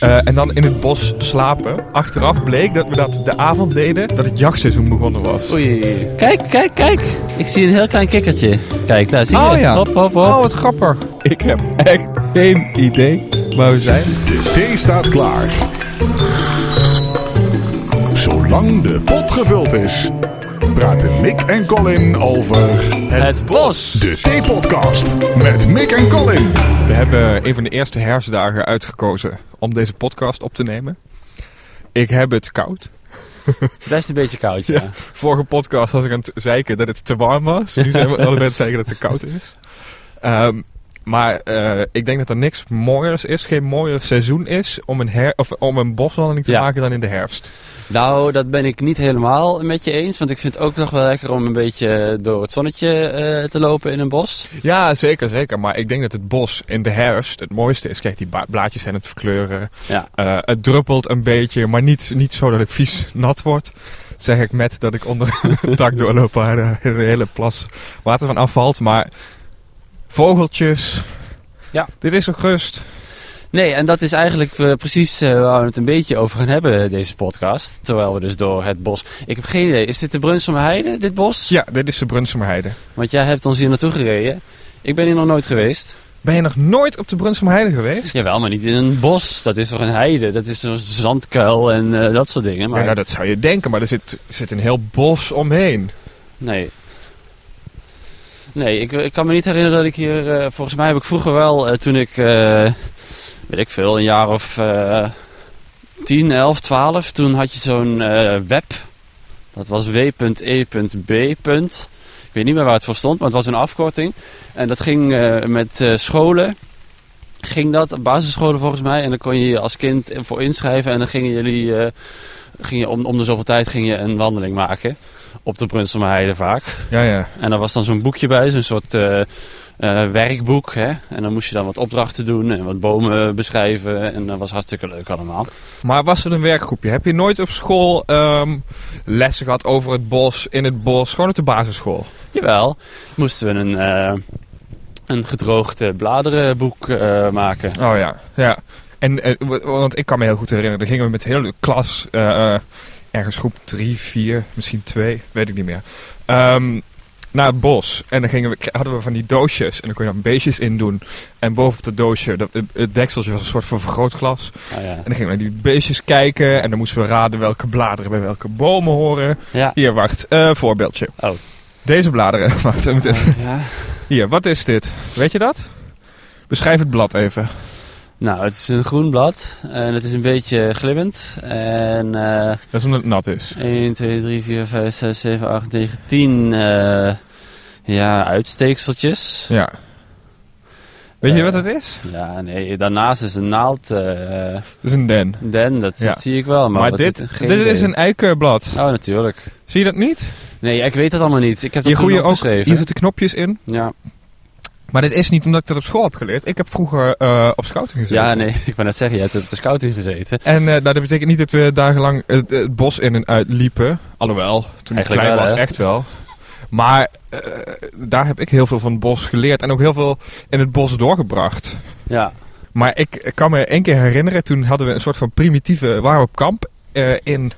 Eh, en dan in het bos slapen. Achteraf bleek dat we dat de avond deden dat het jachtseizoen begonnen was. Oei. Kijk, kijk, kijk. Ik zie een heel klein kikkertje. Kijk, daar zie je. Oh ja. Hop, hop, hop. Oh, wat grappig. Ik heb echt geen idee waar we zijn. De thee staat klaar. Zolang de pot gevuld is, praten Mick en Colin over Het bos. de Thee-podcast met Mick en Colin. We hebben een van de eerste herfstdagen uitgekozen om deze podcast op te nemen. Ik heb het koud. Het is best een beetje koud, ja. Vorige podcast was ik aan het zeiken dat het te warm was. Nu zijn we allebei aan het zeiken dat het te koud is. Ehm, maar eh, ik denk dat er niks mooiers is, geen mooier seizoen is om een, her of om een boswandeling te Ja. maken dan in de herfst. Nou, dat ben ik niet helemaal met je eens. Want ik vind het ook nog wel lekker om een beetje door het zonnetje eh, te lopen in een bos. Ja, zeker, zeker. Maar ik denk dat het bos in de herfst het mooiste is. Kijk, die blaadjes zijn het verkleuren. Ja. Eh, het druppelt een beetje, maar niet, niet zo dat ik vies nat word. Dat zeg ik met dat ik onder een tak doorloop waar de hele plas water van afvalt. Maar vogeltjes. Ja. Dit is toch rust? Nee, en dat is eigenlijk eh, precies eh, waar we het een beetje over gaan hebben, deze podcast. Terwijl we dus door het bos... Ik heb geen idee, is dit de Brunsumer Heide, dit bos? Ja, dit is de Brunsumerheide. Want jij hebt ons hier naartoe gereden. Ik ben hier nog nooit geweest. Ben je nog nooit op de Brunsumerheide geweest? Jawel, maar niet in een bos. Dat is toch een heide? Dat is een zandkuil en eh, dat soort dingen. Maar Ja, nou, dat zou je denken, maar er zit, er zit een heel bos omheen. nee. Nee, ik, ik kan me niet herinneren dat ik hier... eh, volgens mij heb ik vroeger wel, eh, toen ik... eh, weet ik veel, een jaar of eh 10, 11, 12... Toen had je zo'n web. Dat was w.e.b. Ik weet niet meer waar het voor stond, maar het was een afkorting. En dat ging met scholen. Ging dat, basisscholen volgens mij. En dan kon je je als kind voor inschrijven. En dan gingen jullie, eh, ging je om, om de zoveel tijd ging je een wandeling maken. Op de Brunsumerheide vaak. Ja, ja. En daar was dan zo'n boekje bij, zo'n soort eh, eh, werkboek. Hè? En dan moest je dan wat opdrachten doen en wat bomen beschrijven. En dat was hartstikke leuk allemaal. Maar was er een werkgroepje? Heb je nooit op school ehm, lessen gehad over het bos, in het bos, gewoon op de basisschool? Jawel, moesten we een, eh, een gedroogd bladerenboek maken. Oh ja, ja. En, want ik kan me heel goed herinneren, dan gingen we met de hele klas, ergens groep 3, 4, misschien 2, weet ik niet meer, ehm, naar het bos. En dan gingen we, hadden we van die doosjes en dan kon je dan beestjes in doen. En bovenop dat doosje, dat, het, dekseltje was een soort van vergrootglas. Ah, ja. En dan gingen we naar die beestjes kijken en dan moesten we raden welke bladeren bij welke bomen horen. Ja. Hier, wacht, eh, voorbeeldje. Oh. Deze bladeren, wacht, we moeten even- ja. Hier, wat is dit? Weet je dat? Beschrijf het blad even. Nou, het is een groen blad en het is een beetje glimmend. En eh Dat is omdat het nat is. 1, 2, 3, 4, 5, 6, 7, 8, 9, 10 eh, ja, uitsteekseltjes. Ja. Weet je Eh, wat het is? Ja, nee, daarnaast is een naald. eh Dat is een den. den, dat, Ja. dat zie ik wel. Maar, dit, dit is een eikenblad. Oh, natuurlijk. Zie je dat niet? Nee, ik weet het allemaal niet. Ik heb dat toen goeie ook, hier zitten knopjes in. Ja. Maar dit is niet omdat ik dat op school heb geleerd. Ik heb vroeger eh, op scouting gezeten. ja, nee, ik wou net zeggen, jij hebt op de scouting gezeten. En nou, dat betekent niet dat we dagenlang het, het bos in en uit liepen. Alhoewel, toen ik Eigenlijk klein wel, was, hè? echt wel. Maar eh, daar heb ik heel veel van het bos geleerd. En ook heel veel in het bos doorgebracht. Ja. Maar ik, kan me één keer herinneren, toen hadden we een soort van primitieve, waren op kamp in,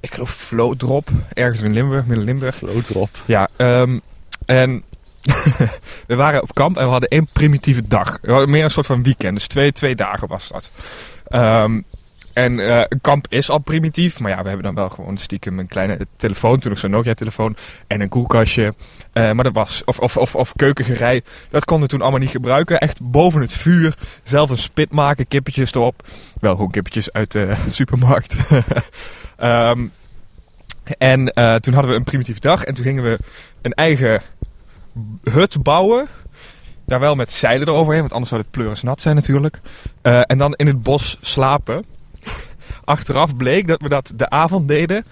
ik geloof Vlodrop, ergens in Limburg, Midden-Limburg. Float erop. Ja, ehm, en we waren op kamp en we hadden één primitieve dag. Meer een soort van weekend, dus twee, twee dagen was dat. Ehm, en eh, kamp is al primitief, maar ja, we hebben dan wel gewoon stiekem een kleine telefoon, toen nog zo'n Nokia-telefoon, en een koelkastje. Eh, maar dat was, of, of, of, of keukengerei, dat konden we toen allemaal niet gebruiken. Echt boven het vuur, zelf een spit maken, kippetjes erop. Wel gewoon kippetjes uit de supermarkt. Ehm, en eh, toen hadden we een primitieve dag en toen gingen we een eigen hut bouwen. Daar wel met zeilen eroverheen, want anders zou het pleuris nat zijn natuurlijk. Eh, en dan in het bos slapen. Achteraf bleek dat we dat de avond deden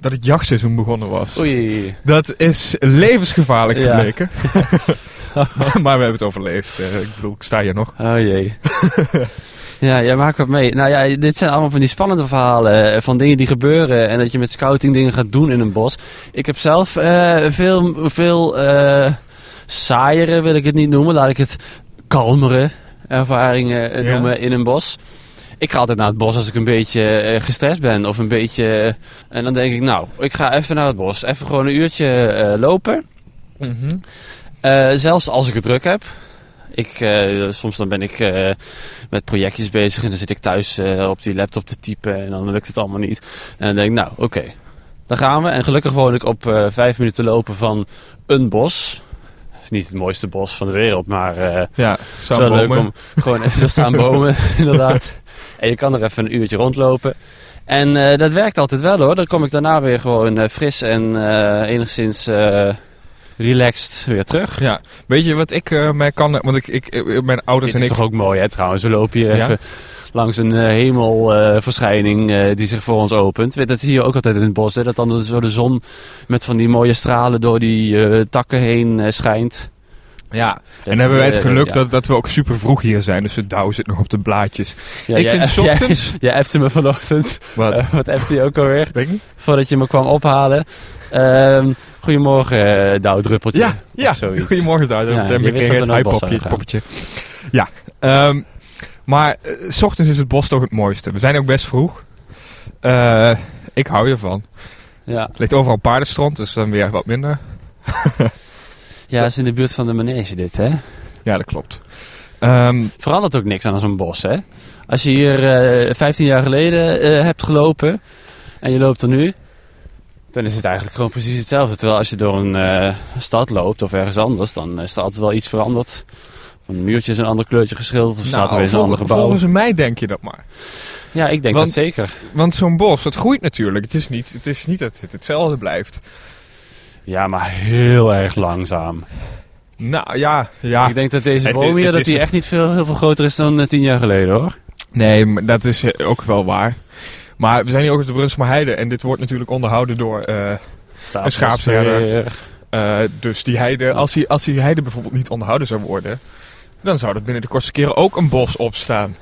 dat het jachtseizoen begonnen was. Oei. Dat is levensgevaarlijk Ja. gebleken. maar we hebben het overleefd. Eh, ik bedoel, ik sta hier nog. Oh jee. ja, jij maakt wat mee. Nou ja, dit zijn allemaal van die spannende verhalen. eh, Van dingen die gebeuren. En dat je met scouting dingen gaat doen in een bos. Ik heb zelf eh, veel, veel eh saaiere, wil ik het niet noemen. Laat ik het kalmere ervaringen Ja. noemen in een bos. ik ga altijd naar het bos als ik een beetje gestrest ben of een beetje... en dan denk ik, nou, ik ga even naar het bos. Even gewoon een uurtje lopen. Mhm. Zelfs als ik het druk heb. Ik, eh, soms dan ben ik eh, met projectjes bezig en dan zit ik thuis eh, op die laptop te typen en dan lukt het allemaal niet. En dan denk ik, nou oké, dan gaan we. En gelukkig woon ik op vijf minuten lopen van een bos. Is niet het mooiste bos van de wereld, maar Ja, het is wel leuk bomen. om gewoon even, er staan bomen inderdaad. En je kan er even een uurtje rondlopen. En dat werkt altijd wel hoor. Dan kom ik daarna weer gewoon fris en enigszins relaxed weer terug. Ja, weet je wat ik eh mij kan... Want ik, ik, eh, mijn ouders Dit en is ik... toch ook mooi hè trouwens. We lopen hier Ja? even langs een eh, hemelverschijning eh, die zich voor ons opent. Weet, dat zie je ook altijd in het bos. Hè? Dat dan zo de zon met van die mooie stralen door die eh, takken heen eh, schijnt. Ja, Dat en hebben wij het geluk ja. dat, dat we ook super vroeg hier zijn. Dus de dauw zit nog op de blaadjes. Ja, ik jij- vind jij- ochtends... Jij appte me vanochtend. Wat? Wat appte je ook alweer? Ik? Voordat je me kwam ophalen. Ehm, goedemorgen, uh, Douwdruppeltje. Ja, ja. Zoiets. Goedemorgen daar. Ja, we naar het poppetje. Ja, ehm, maar eh, s ochtends is het bos toch het mooiste. We zijn ook best vroeg. Eh, ik hou ervan. Ja. Het ligt overal paardenstront, dus dan weer wat minder. ja, dat is in de buurt van de manege dit, hè? Ja, dat klopt. Ehm, Verandert ook niks aan zo'n bos, hè? Als je hier eh 15 jaar geleden eh, hebt gelopen en je loopt er nu, dan is het eigenlijk gewoon precies hetzelfde. Terwijl als je door een eh, stad loopt of ergens anders, dan is er altijd wel iets veranderd. Van een muurtje is een ander kleurtje geschilderd of staat er weer eens een ander gebouw. volgens mij denk je dat maar. Ja, ik denk Want- dat zeker. Want zo'n bos, dat groeit natuurlijk. Het is niet, het is niet dat het hetzelfde blijft. Ja, maar heel erg langzaam. Nou ja, ja. Ik denk dat deze boom hier dat die echt niet veel, heel veel groter is dan eh, tien jaar geleden, hoor. Nee, maar dat is eh, ook wel waar. Maar we zijn hier ook op de Brunsma Heide. En dit wordt natuurlijk onderhouden door... Staat Een schaapsherder. eh, dus die heide, als die, als die heide bijvoorbeeld niet onderhouden zou worden... Dan zou er binnen de kortste keren ook een bos opstaan.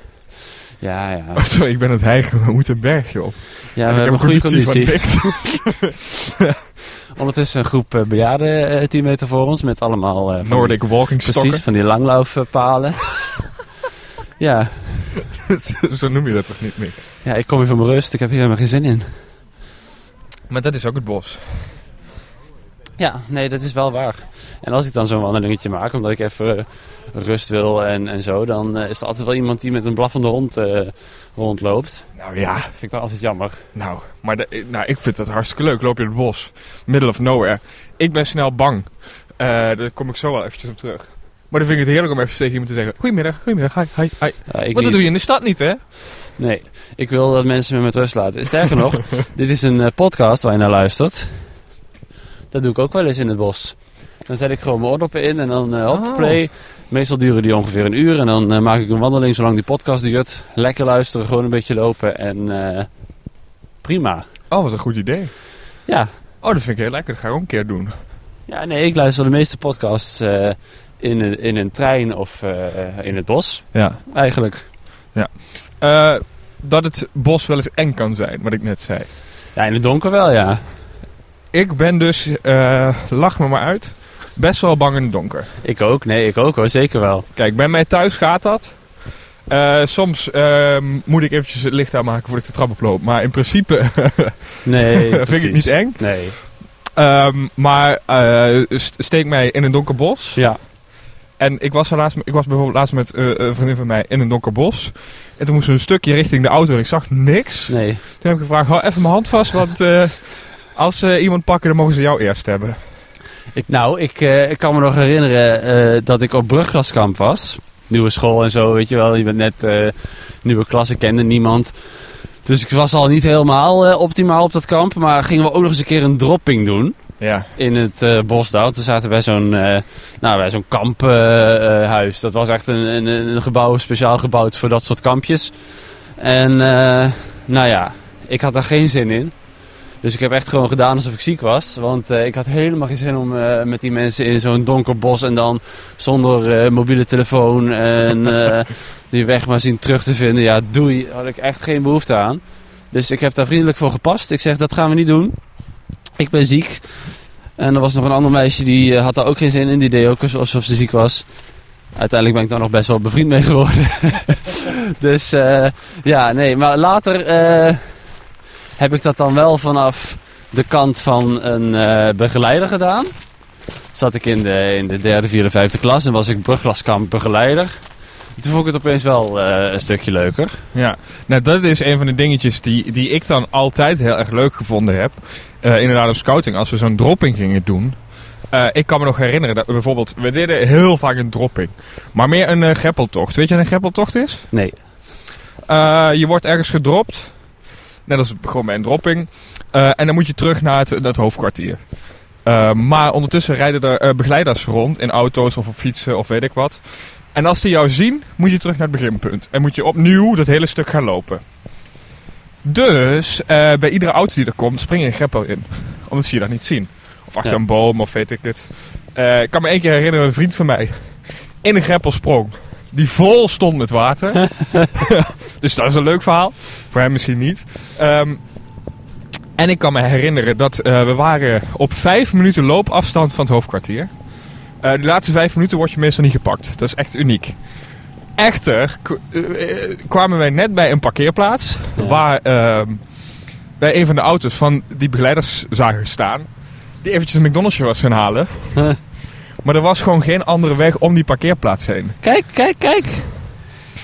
Ja, ja. Oh, sorry, ik ben het hijgen. We moeten een bergje op. Ja, En we hebben een goede conditie. van niks. Ondertussen een groep eh, bejaarden eh 10 meter voor ons met allemaal... van Nordic walking stokken. Precies, van die langlaufpalen. ja. Zo noem je dat toch niet meer? Ja, ik kom hier voor mijn rust. Ik heb hier helemaal geen zin in. Maar dat is ook het bos. Ja, nee, dat is wel waar. En als ik dan zo'n wandelingetje maak, omdat ik even eh, rust wil en, en zo, dan eh, is er altijd wel iemand die met een blaffende hond eh, rondloopt. Nou ja, Vind ik dat altijd jammer. nou, maar de- nou, ik vind dat hartstikke leuk. Loop je in het bos, middle of nowhere. Ik ben snel bang. Daar kom ik zo wel eventjes op terug. Maar dan vind ik het heerlijk om even tegen iemand te zeggen... Goedemiddag, goedemiddag, hi, hi, hi. Want dat niet. doe je in de stad niet, hè? Nee, ik wil dat mensen me met rust laten. Sterker nog, dit is een eh, podcast waar je naar luistert. Dat doe ik ook wel eens in het bos. Dan zet ik gewoon mijn oordoppen in en dan eh hop, play. Meestal duren die ongeveer een uur en dan eh, maak ik een wandeling zolang die podcast duurt. Lekker luisteren, gewoon een beetje lopen en eh, prima. Oh, wat een goed idee. Ja. Oh, dat vind ik heel lekker. Dat ga ik ook een keer doen. ja, nee, ik luister de meeste podcasts in, een, in een trein of in het bos Ja. eigenlijk. Eh, dat het bos wel eens eng kan zijn, wat ik net zei. Ja, in het donker wel, ja. Ik ben dus, eh, lach me maar uit, best wel bang in het donker. Ik ook, nee, ik ook hoor, zeker wel. Kijk, bij mij thuis gaat dat. Eh, soms ehm, moet ik eventjes het licht aanmaken voordat ik de trap oploop. Maar in principe Nee, vind ik het niet eng. Nee. Ehm, maar st- steek mij in een donker bos. Ja. En ik was, laatst, ik was bijvoorbeeld laatst met eh, een vriendin van mij in een donker bos. En toen moest we een stukje richting de auto en ik zag niks. Nee. Toen heb ik gevraagd, hou even mijn hand vast, want eh, als ze iemand pakken, dan mogen ze jou eerst hebben. Ik, nou, ik, eh, ik kan me nog herinneren eh, dat ik op brugklaskamp was. Nieuwe school en zo, weet je wel. Je bent net eh, nieuwe klasse, kende niemand. Dus ik was al niet helemaal eh, optimaal op dat kamp. Maar gingen we ook nog eens een keer een dropping doen Ja. in het eh bosdouw. Toen zaten we bij zo'n eh nou, bij zo'n kamphuis. dat was echt een, een, een gebouw speciaal gebouwd voor dat soort kampjes. En eh, nou ja, ik had daar geen zin in. Dus ik heb echt gewoon gedaan alsof ik ziek was. Want ik had helemaal geen zin om met die mensen in zo'n donker bos en dan zonder mobiele telefoon en die weg maar zien terug te vinden. Ja, doei. Had ik echt geen behoefte aan. Dus ik heb daar vriendelijk voor gepast. Ik zeg, dat gaan we niet doen. Ik ben ziek. En er was nog een ander meisje die eh, had daar ook geen zin in. Die deed ook alsof ze ziek was. Uiteindelijk ben ik daar nog best wel bevriend mee geworden. dus eh, ja, nee. Maar later eh, heb ik dat dan wel vanaf de kant van een begeleider gedaan. Zat ik in de, in de derde, vierde, vijfde klas en was ik brugklaskamp begeleider. Toen vond ik het opeens wel eh, een stukje leuker. Ja, nou dat is een van de dingetjes die, die ik dan altijd heel erg leuk gevonden heb. Eh, inderdaad op scouting, als we zo'n dropping gingen doen. Eh, ik kan me nog herinneren dat we bijvoorbeeld, we deden heel vaak een dropping. Maar meer een eh, greppeltocht. Weet je wat een greppeltocht is? Nee. Eh, je wordt ergens gedropt. Net als gewoon bij een dropping. Eh, en dan moet je terug naar het, naar het hoofdkwartier. Eh, maar ondertussen rijden er eh, begeleiders rond in auto's of op fietsen of weet ik wat. En als die jou zien, moet je terug naar het beginpunt. En moet je opnieuw dat hele stuk gaan lopen. Dus eh, bij iedere auto die er komt, spring je een greppel in. Omdat ze je dat niet zien. Of achter Ja. een boom of weet ik het. Eh, ik kan me één keer herinneren, een vriend van mij in een greppel sprong. Die vol stond met water. dus dat is een leuk verhaal. Voor hem misschien niet. Ehm, en ik kan me herinneren dat eh, we waren op vijf minuten loopafstand van het hoofdkwartier. Eh de laatste vijf minuten word je meestal niet gepakt. Dat is echt uniek. Echter eh, eh, kwamen wij net bij een parkeerplaats. Ja. Waar ehm, wij een van de auto's van die begeleiders zagen staan. Die eventjes een McDonald'sje was gaan halen. Huh. Maar er was gewoon geen andere weg om die parkeerplaats heen. Kijk, kijk, kijk.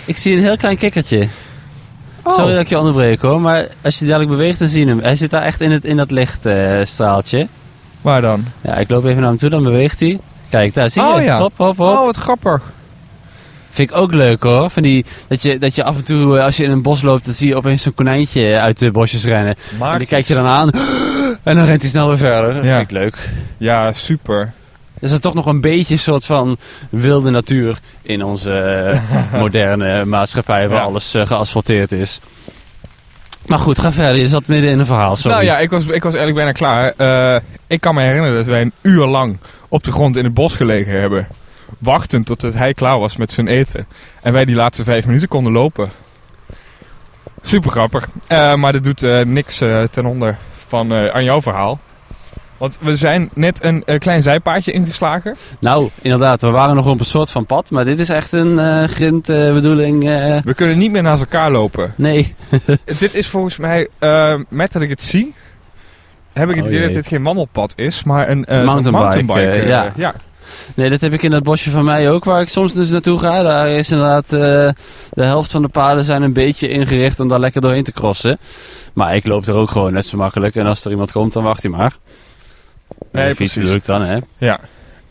Ik zie een heel klein kikkertje. Oh. Sorry dat ik je onderbreek hoor, maar als je dadelijk beweegt dan zie je hem. Hij zit daar echt in, het, in dat lichtstraaltje. Waar dan? ja, ik loop even naar hem toe, dan beweegt hij. Kijk, daar zie je. Oh, ja. Hop, hop, hop. Oh, wat grappig. Vind ik ook leuk hoor. Van die, dat, je, dat je af en toe, eh, als je in een bos loopt, dan zie je opeens zo'n konijntje uit de bosjes rennen. Maar En die kijk je dan aan. En dan rent hij snel weer verder. Dat Ja. vind ik leuk. Ja, super. Dus er is toch nog een beetje een soort van wilde natuur in onze eh, moderne maatschappij waar Ja. alles eh, geasfalteerd is. Maar goed, ga verder. Je zat midden in een verhaal. Sorry. Nou ja, ik was, ik was eigenlijk bijna klaar. Eh, ik kan me herinneren dat wij een uur lang op de grond in het bos gelegen hebben. Wachtend tot het hij klaar was met zijn eten. En wij die laatste vijf minuten konden lopen. Super grappig. Eh, maar dat doet eh, niks ten onder van aan jouw verhaal. Want we zijn net een eh, klein zijpaadje ingeslagen. Nou, inderdaad. We waren nog op een soort van pad. Maar dit is echt een grind eh, bedoeling. eh, We kunnen niet meer naast elkaar lopen. nee. dit is volgens mij, met dat ik het zie, heb ik het Oh idee dat dit geen wandelpad is, maar een Mountainbike, mountainbike. ja. ja. Nee, dat heb ik in dat bosje van mij ook, waar ik soms dus naartoe ga. Daar is inderdaad de helft van de paden zijn een beetje ingericht om daar lekker doorheen te crossen. Maar ik loop er ook gewoon net zo makkelijk. En als er iemand komt, dan wacht hij maar. Nee, fiets precies. lukt dan, hè. Ja,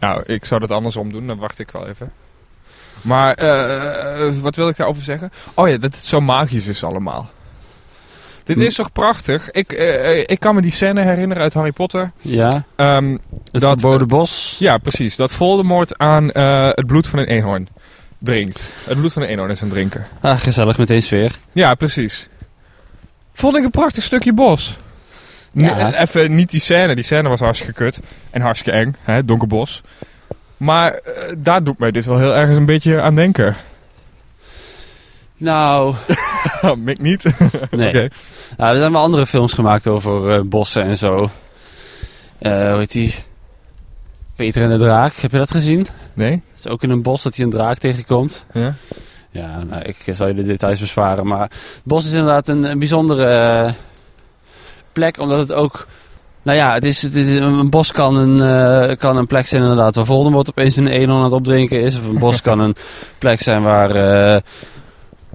nou, ik zou dat andersom doen, dan wacht ik wel even. Maar, eh, wat wil ik daarover zeggen? Oh ja, dat het zo magisch is allemaal. Dit Hm. is toch prachtig? Ik, eh, ik kan me die scène herinneren uit Harry Potter. Ja, Ehm, het Dat, verboden bos. ja, precies. Dat Voldemort aan eh, het bloed van een eenhoorn drinkt. Het bloed van een eenhoorn is een drinken. Ah, gezellig, meteen sfeer. Ja, precies. Vond ik een prachtig stukje bos. Ja. Even niet die scène. Die scène was hartstikke kut. En hartstikke eng. Hè, donker bos. Maar eh, daar doet mij dit wel heel erg een beetje aan denken. Nou, Mik niet? nee. Nou, er zijn wel andere films gemaakt over eh, bossen en zo. Eh hoe heet die? Peter en de Draak, heb je dat gezien? Nee? Het is ook in een bos dat hij een draak tegenkomt. Ja? Ja, nou, ik zal je de details besparen. Maar het bos is inderdaad een, een bijzondere plek, omdat het ook... Nou ja, het is, het is, een bos kan een, eh, kan een plek zijn inderdaad waar Voldemort opeens een eenhoorn aan het opdrinken is. Of een bos kan een plek zijn waar, eh,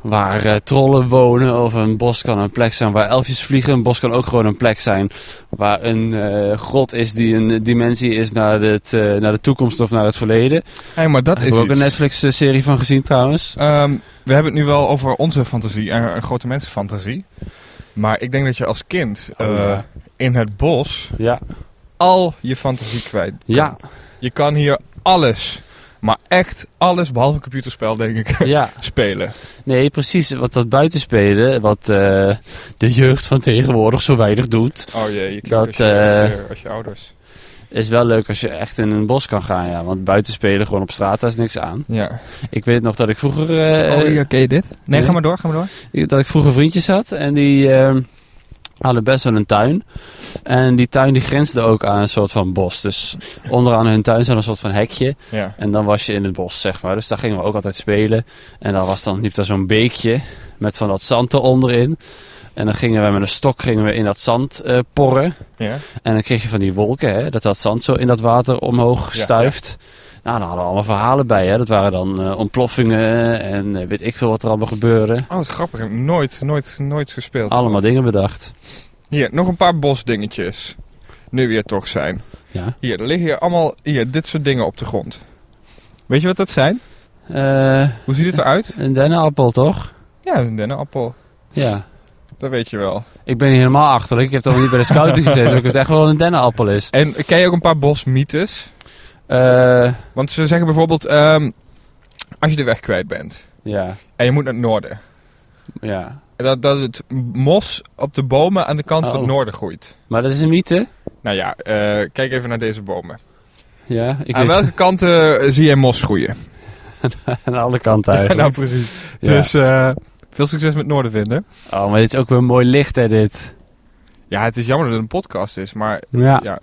waar eh, trollen wonen. Of een bos kan een plek zijn waar elfjes vliegen. Een bos kan ook gewoon een plek zijn waar een eh, grot is die een dimensie is naar, het, eh, naar de toekomst of naar het verleden. Hey, maar dat Daar is heb ook iets. een Netflix-serie van gezien trouwens. Ehm, we hebben het nu wel over onze fantasie. En een grote mensenfantasie. Maar ik denk dat je als kind Oh, eh, ja. in het bos Ja, al je fantasie kwijt. kan. ja, Je kan hier alles, maar echt alles, behalve een computerspel denk ik, ja. spelen. Nee, precies. Wat dat buitenspelen, wat eh, de jeugd van tegenwoordig zo weinig doet, Oh jee, je Dat, als, je, eh, als, je, als je ouders. is wel leuk als je echt in een bos kan gaan. Ja. Want buitenspelen gewoon op straat, daar is niks aan. Ja. Ik weet nog dat ik vroeger, eh, oh ja, ken je dit? Nee, nee. ga maar door, ga maar door. dat ik vroeger vriendjes had en die, eh, hadden best wel een tuin. En die tuin die grensde ook aan een soort van bos. Dus onderaan hun tuin zat een soort van hekje. Ja. En dan was je in het bos, zeg maar. Dus daar gingen we ook altijd spelen. En daar was dan, liep daar zo'n beekje met van dat zand eronderin. En dan gingen we met een stok gingen we in dat zand eh, porren. Ja. En dan kreeg je van die wolken, hè, dat dat zand zo in dat water omhoog Ja, stuift. Nou, daar hadden we allemaal verhalen bij. Hè. Dat waren dan eh, ontploffingen en eh, weet ik veel wat er allemaal gebeurde. Oh, wat grappig. Nooit, nooit, nooit gespeeld. Allemaal dingen bedacht. Hier, nog een paar bosdingetjes. Nu weer toch zijn. Ja. Hier, er liggen hier allemaal hier, dit soort dingen op de grond. Weet je wat dat zijn? Eh, Hoe ziet het eruit? een dennenappel, toch? Ja, een dennenappel. Ja. Dat weet je wel. Ik ben hier helemaal achterlijk. Ik heb toch niet bij de scouting gezeten. dat het echt wel een dennenappel is. En ken je ook een paar bosmythes? Eh, Want ze zeggen bijvoorbeeld, ehm, als je de weg kwijt bent ja. en je moet naar het noorden. Ja. Dat, dat het mos op de bomen aan de kant van Oh. het noorden groeit. Maar dat is een mythe. Nou ja, eh, kijk even naar deze bomen. Ja. Ik aan welke kanten eh, zie je mos groeien? aan alle kanten eigenlijk. nou, precies. Ja. Dus veel succes met noorden vinden. Oh, maar dit is ook weer mooi licht, hè, dit. Ja, het is jammer dat het een podcast is, maar Ja. ja.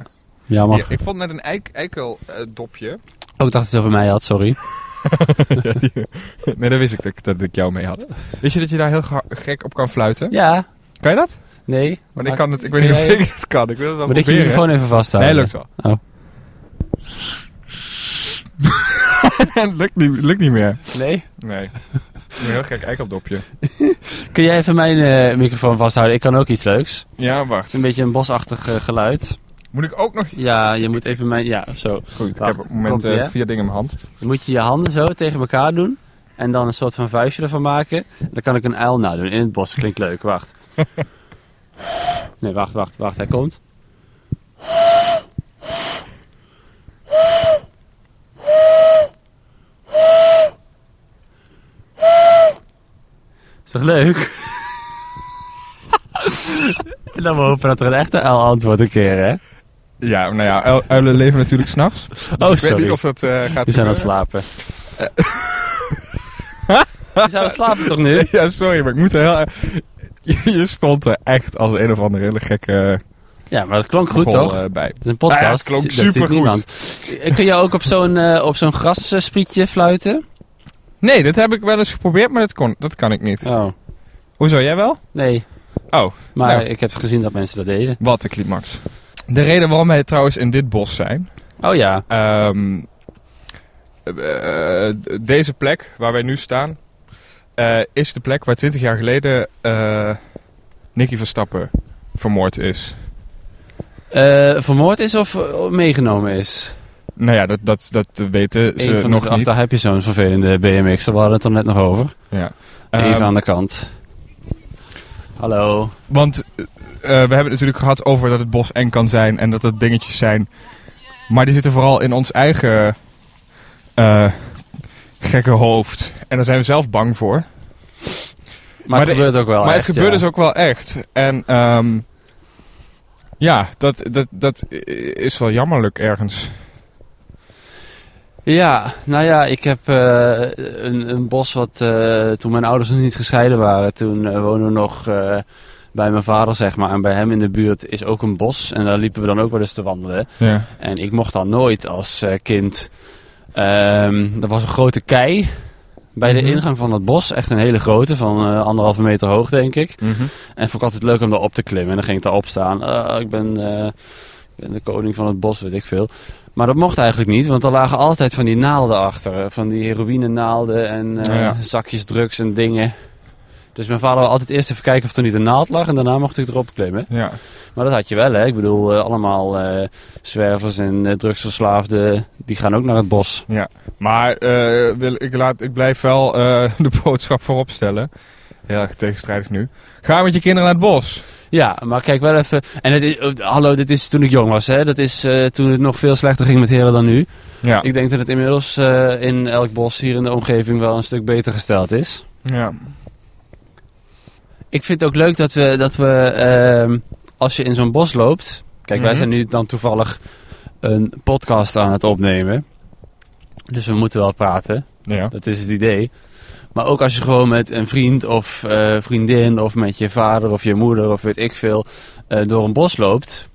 Hier, ik vond net een eik, eikeldopje. Oh, ik dacht dat het over mij had, sorry. nee, dat wist ik dat, ik- dat ik jou mee had. Wist je dat je daar heel gek op kan fluiten? Ja. Kan je dat? Nee. Want ik Maar kan het, ik weet niet jij- of ik het kan. Ik wil het wel Moet ik je microfoon even vasthouden? Nee, lukt wel. Oh. het lukt niet, lukt niet meer. Nee? Nee. Een heel gek eikeldopje. Kun jij even mijn eh, microfoon vasthouden? Ik kan ook iets leuks. Ja, wacht. een beetje een bosachtig eh, geluid. Moet ik ook nog... Ja, je moet even mijn... Ja, zo. Goed, ik heb op het moment eh, vier dingen in mijn hand. Dan moet je je handen zo tegen elkaar doen. En dan een soort van vuistje ervan maken. Dan kan ik een uil nadoen in het bos. Klinkt leuk, wacht. Nee, wacht, wacht, wacht. Hij komt. Is toch leuk? en dan we hopen dat er een echte uil antwoordt een keer, hè? Ja, nou ja, uil- uilen leven natuurlijk s'nachts. Dus Oh, ik weet sorry. niet of dat eh, gaat Die zijn aan het slapen. Die zijn aan het slapen toch nu? Ja, sorry, maar ik moet er heel... Je stond er echt als een of andere hele gekke... Ja, maar dat klonk goed, toch? eh, bij. Het is een podcast. Ja, het klonk supergoed. niemand. Kun je ook op zo'n eh, op zo'n grassprietje fluiten? Nee, dat heb ik wel eens geprobeerd, maar dat, kon, dat kan ik niet. Oh, Hoezo, jij wel? nee. Oh, Maar Nou. ik heb gezien dat mensen dat deden. wat een climax. De reden waarom wij trouwens in dit bos zijn... Oh ja. ehm, eh, deze plek waar wij nu staan... eh, is de plek waar 20 jaar geleden eh Nicky Verstappen vermoord is. Vermoord is of meegenomen is? Nou ja, dat, dat, dat weten ze Eén nog niet. Daar heb je zo'n vervelende BMX. Daar hadden we het er net nog over. Ja. Even Ehm, aan de kant. Hallo. Want eh, we hebben het natuurlijk gehad over dat het bos eng kan zijn en dat het dingetjes zijn. Maar die zitten vooral in ons eigen eh, gekke hoofd. En daar zijn we zelf bang voor. Maar, Maar het de- gebeurt ook wel maar echt, het gebeurt ja. dus ook wel echt. En ehm, ja, dat, dat, dat is wel jammerlijk ergens. Ja, nou ja, ik heb eh, een, een bos wat eh, toen mijn ouders nog niet gescheiden waren. Toen eh, woonden we nog bij mijn vader, zeg maar. En bij hem in de buurt is ook een bos. En daar liepen we dan ook wel eens te wandelen. Ja. En ik mocht dan nooit als kind... ehm er was een grote kei bij de Mhm. ingang van het bos. Echt een hele grote, van anderhalve meter hoog, denk ik. En vond ik altijd leuk om daar op te klimmen. En dan ging ik daar op staan. Ah, ik, ben, ik ben de koning van het bos, weet ik veel. Maar dat mocht eigenlijk niet, want er lagen altijd van die naalden achter. eh, Van die heroïne naalden en eh, ja. zakjes drugs en dingen. Dus mijn vader wil altijd eerst even kijken of er niet een naald lag. En daarna mocht ik erop klimmen. Ja. Maar dat had je wel, hè. Ik bedoel, eh, allemaal zwervers en eh, drugsverslaafden, die gaan ook naar het bos. Maar eh, wil, ik, laat, ik blijf wel de boodschap voorop stellen. Heel erg tegenstrijdig nu. Ga met je kinderen naar het bos. Ja, maar kijk wel even. En het is, hallo, dit is toen ik jong was, hè. Dat is eh, toen het nog veel slechter ging met heren dan nu. Ja. Ik denk dat het inmiddels eh, in elk bos hier in de omgeving wel een stuk beter gesteld is. ja. Ik vind het ook leuk dat we, dat we ehm, als je in zo'n bos loopt... Kijk, wij Mhm. zijn nu dan toevallig een podcast aan het opnemen. Dus we moeten wel praten. Ja. Dat is het idee. Maar ook als je gewoon met een vriend of eh, vriendin of met je vader of je moeder of weet ik veel eh, door een bos loopt.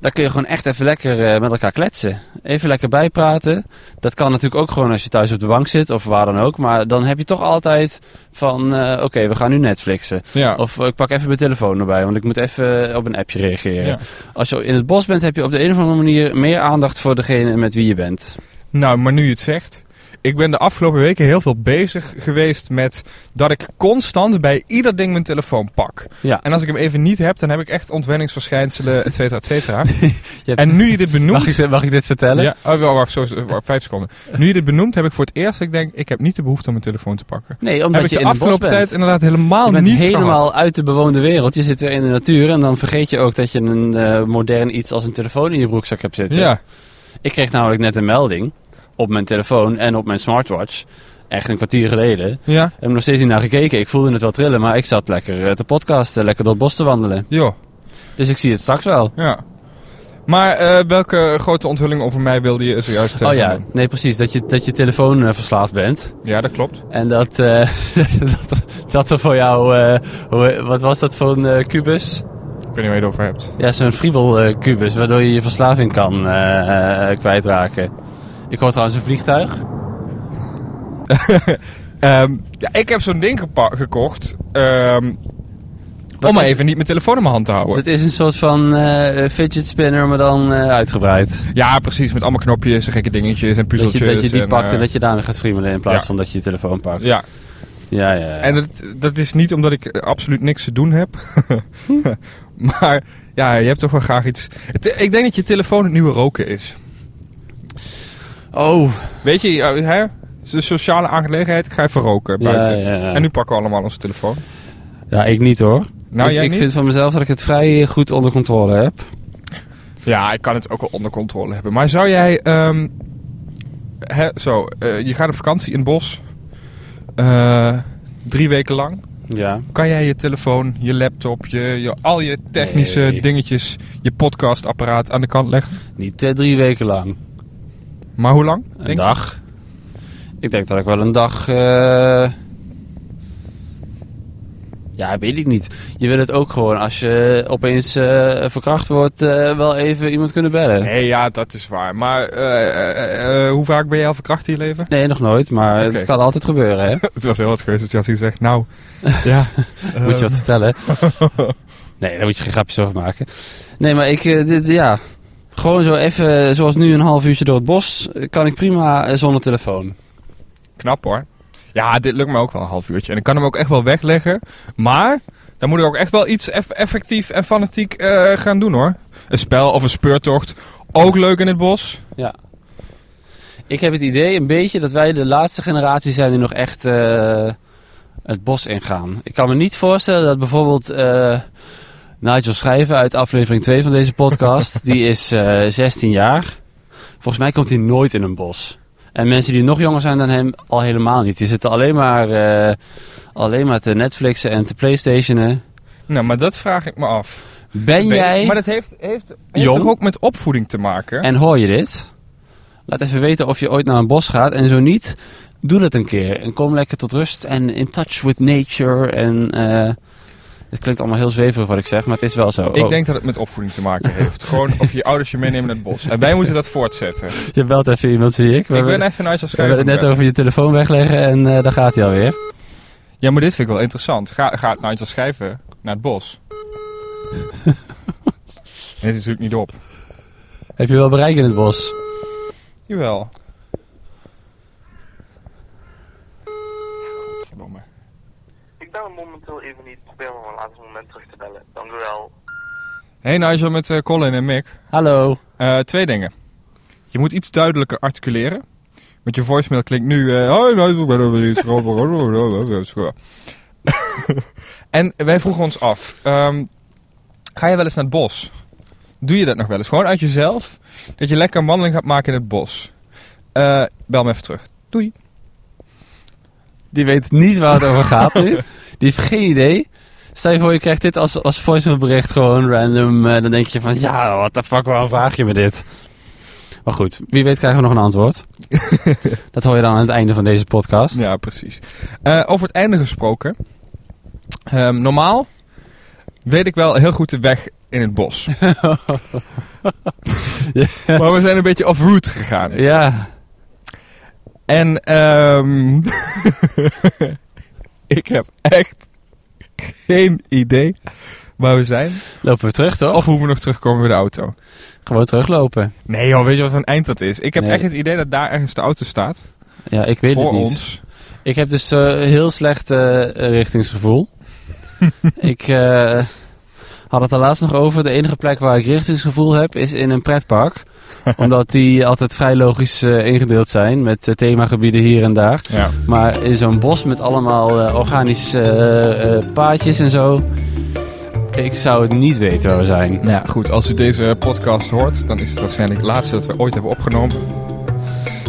Dan kun je gewoon echt even lekker eh, met elkaar kletsen. Even lekker bijpraten. Dat kan natuurlijk ook gewoon als je thuis op de bank zit of waar dan ook. Maar dan heb je toch altijd van, oké, we gaan nu Netflixen. Ja. Of ik pak even mijn telefoon erbij, want ik moet even op een appje reageren. Ja. Als je in het bos bent, heb je op de een of andere manier meer aandacht voor degene met wie je bent. Nou, maar nu je het zegt. Ik ben de afgelopen weken heel veel bezig geweest met dat ik constant bij ieder ding mijn telefoon pak. Ja. En als ik hem even niet heb, dan heb ik echt ontwenningsverschijnselen, et cetera, et cetera. Hebt- En nu je dit benoemt... mag, ik, dit- mag ik dit vertellen? Ja, oh, wel, wacht, zo, wacht, vijf seconden. Nu je dit benoemt, heb ik voor het eerst ik denk, ik heb niet de behoefte om mijn telefoon te pakken. Nee, omdat heb ik je de afgelopen tijd inderdaad helemaal niet helemaal gehad. uit de bewoonde wereld. Je zit weer in de natuur en dan vergeet je ook dat je een eh, modern iets als een telefoon in je broekzak hebt zitten. Ja, Ik kreeg namelijk net een melding op mijn telefoon en op mijn smartwatch. Echt een kwartier geleden. Ik ja, heb er nog steeds niet naar gekeken. Ik voelde het wel trillen, maar ik zat lekker eh, te podcasten, lekker door het bos te wandelen. joh, Dus ik zie het straks wel. ja. Maar eh, welke grote onthulling over mij wilde je zojuist eh, Oh ja, nee precies. Dat je, dat je telefoon verslaafd bent. Ja, dat klopt. En dat, dat, dat er voor jou, hoe, wat was dat voor een kubus? Ik weet niet waar je het over hebt. Ja, zo'n Friebel kubus, waardoor je je verslaving kan kwijtraken. Ik hoor trouwens een vliegtuig. Ehm, ja, ik heb zo'n ding gekocht. ehm, om maar even niet mijn telefoon in mijn hand te houden. Het is een soort van eh, fidget spinner, maar dan eh, uitgebreid. Ja, precies. Met allemaal knopjes en gekke dingetjes en Dat puzzeltjes. je, dat je die en, pakt en eh, dat je daarmee gaat friemelen in plaats ja. van dat je je telefoon pakt. Ja, ja, ja. ja. en dat, dat is niet omdat ik absoluut niks te doen heb. maar ja, je hebt toch wel graag iets... Ik denk dat je telefoon het nieuwe roken is. Oh, Weet je, hè? Een sociale aangelegenheid. Ik ga even roken buiten. ja, ja. En nu pakken we allemaal onze telefoon. ja, ik niet hoor. Nou, ik jij ik niet? vind van mezelf dat ik het vrij goed onder controle heb. Ja, ik kan het ook wel onder controle hebben. Maar zou jij... ehm, hè, zo, eh, je gaat op vakantie in het bos. Eh, drie weken lang. Ja. Kan jij je telefoon, je laptop, je, je, al je technische Nee. dingetjes, je podcastapparaat aan de kant leggen? Niet eh, drie weken lang. Maar hoe lang? Een je? dag. Ik denk dat ik wel een dag. eh, Ja, weet ik niet. Je wil het ook gewoon als je opeens eh, verkracht wordt, eh, wel even iemand kunnen bellen. Nee, ja, dat is waar. Maar hoe vaak ben jij al verkracht in je leven? Nee, nog nooit, maar het kan altijd gebeuren, hè? Het was heel wat geweest als je gezegd, nou, ja. moet je wat vertellen? nee, daar moet je geen grapjes over maken. Nee, maar ik, dit, ja, gewoon zo even, zoals nu een half uurtje door het bos, kan ik prima eh, zonder telefoon. Knap hoor. Ja, dit lukt me ook wel een half uurtje. En ik kan hem ook echt wel wegleggen. Maar dan moet ik ook echt wel iets eff- effectief en fanatiek eh, gaan doen hoor. Een spel of een speurtocht. Ook leuk in het bos. Ja. Ik heb het idee een beetje dat wij de laatste generatie zijn die nog echt eh, het bos ingaan. Ik kan me niet voorstellen dat bijvoorbeeld Nigel Schrijven uit aflevering 2 van deze podcast, die is eh 16 jaar. Volgens mij komt hij nooit in een bos. En mensen die nog jonger zijn dan hem al helemaal niet. Die zitten alleen maar, eh, alleen maar te Netflixen en te Playstationen. Nou, maar dat vraag ik me af. Ben Ben- jij... Maar dat heeft, heeft, heeft Jong? ook met opvoeding te maken? En hoor je dit? Laat even weten of je ooit naar een bos gaat. En zo niet, doe dat een keer. En kom lekker tot rust en in touch with nature. En eh het klinkt allemaal heel zweverig wat ik zeg, maar het is wel zo. Ik Oh, denk dat het met opvoeding te maken heeft. Gewoon of je ouders je meenemen naar het bos. En wij moeten dat voortzetten. Je belt even iemand, zie ik. We, ik ben even uit als we hebben het net over je telefoon wegleggen en eh daar gaat hij alweer. Ja, maar dit vind ik wel interessant. Ga, gaat Nigel schrijven naar het bos? Dit is natuurlijk niet op. Heb je wel bereik in het bos? Jawel. Godverdomme. Ik hem momenteel even niet. Probeer hem op een later moment terug te bellen. Dank u wel. Hey Nigel met eh, Colin en Mick. Hallo. Eh, twee dingen. Je moet iets duidelijker articuleren. Want je voicemail klinkt nu... eh, en wij vroegen ons af. ehm, ga je wel eens naar het bos? Doe je dat nog wel eens? Gewoon uit jezelf? Dat je lekker een wandeling gaat maken in het bos? Eh, bel me even terug. Doei. Die weet niet waar het over gaat nu. Die heeft geen idee. Stel je voor, je krijgt dit als, als voicemailbericht gewoon random. eh, dan denk je van, ja, what the fuck, waarom vraag je me dit? Maar Maar goed, wie weet krijgen we nog een antwoord. dat hoor je dan aan het einde van deze podcast. Ja, precies. Eh, over het einde gesproken. Ehm, normaal weet ik wel heel goed de weg in het bos. Maar we zijn een beetje off-route gegaan. Ja, En ehm ik heb echt geen idee waar we zijn. lopen we terug toch? Of hoe we nog terugkomen bij de auto. Gewoon teruglopen. Nee joh, weet je wat een eind dat is? Ik heb Nee. echt het idee dat daar ergens de auto staat. Ja, ik weet voor het niet. ons. Ik heb dus eh, heel slecht eh, richtingsgevoel. ik eh, had het er laatst nog over. De enige plek waar ik richtingsgevoel heb is in een pretpark. omdat die altijd vrij logisch eh, ingedeeld zijn met eh, themagebieden hier en daar. Ja. Maar in zo'n bos met allemaal eh, organische paadjes en zo. Ik zou het niet weten waar we zijn. Nou ja, goed. Als u deze podcast hoort, dan is het waarschijnlijk het laatste dat we ooit hebben opgenomen.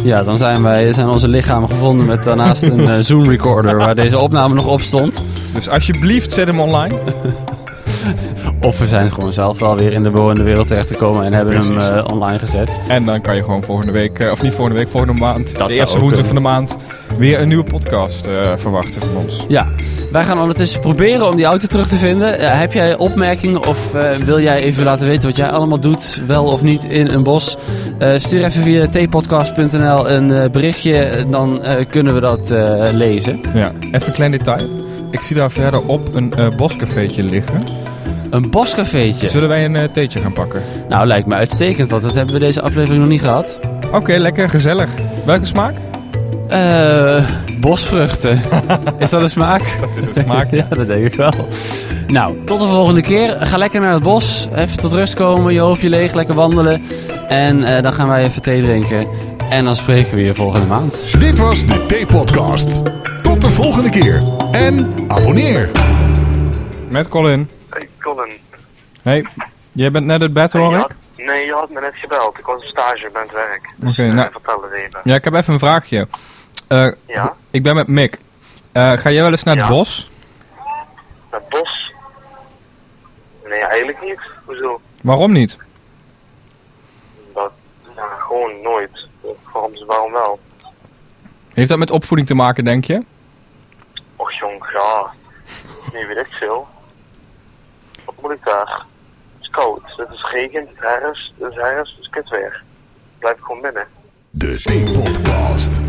Ja, dan zijn, wij, zijn onze lichamen gevonden met daarnaast een Zoom recorder waar deze opname nog op stond. Dus alsjeblieft, zet hem online. Of we zijn gewoon zelf wel weer in de bewoonde wereld terechtgekomen en hebben hem eh, online gezet. En dan kan je gewoon volgende week, eh, of niet volgende week, volgende maand, zou de eerste woensdag van de maand, weer een nieuwe podcast eh, verwachten van ons. Ja, wij gaan ondertussen proberen om die auto terug te vinden. Heb jij opmerkingen of wil jij even laten weten wat jij allemaal doet, wel of niet in een bos? Stuur even via tpodcast.nl een berichtje, dan kunnen we dat lezen. Ja, even een klein detail. Ik zie daar verderop een eh boscafeetje liggen. Een boscafeetje. Zullen wij een eh, theetje gaan pakken? Nou, lijkt me uitstekend, want dat hebben we deze aflevering nog niet gehad. Oké, lekker, gezellig. Welke smaak? Eh, bosvruchten. Is dat een smaak? Dat is een smaak. ja, dat denk ik wel. Nou, tot de volgende keer. Ga lekker naar het bos. Even tot rust komen, je hoofdje leeg, lekker wandelen. En eh, dan gaan wij even thee drinken. En dan spreken we je volgende maand. Dit was de T-podcast. Tot de volgende keer. En abonneer. Met Colin. Colin. Hey, jij bent net uit bed hoor ik? nee, je had me net gebeld. Ik was op stage bij het werk. Dus Oké, eh, nou- vertel het even. Ja, ik heb even een vraagje. Eh, Ja? Ik ben met Mick. Eh, ga jij wel eens naar het Ja. bos? Naar het bos? Nee, eigenlijk niet. Hoezo? Waarom niet? Dat, ja, gewoon nooit. Waarom, waarom wel? Heeft dat met opvoeding te maken, denk je? Och jong, ja. Nee, weet ik veel. Ik daar? Het is koud. Het is regent, het herfst, het is herfst, het is kut weer. Blijf gewoon binnen. De T-podcast.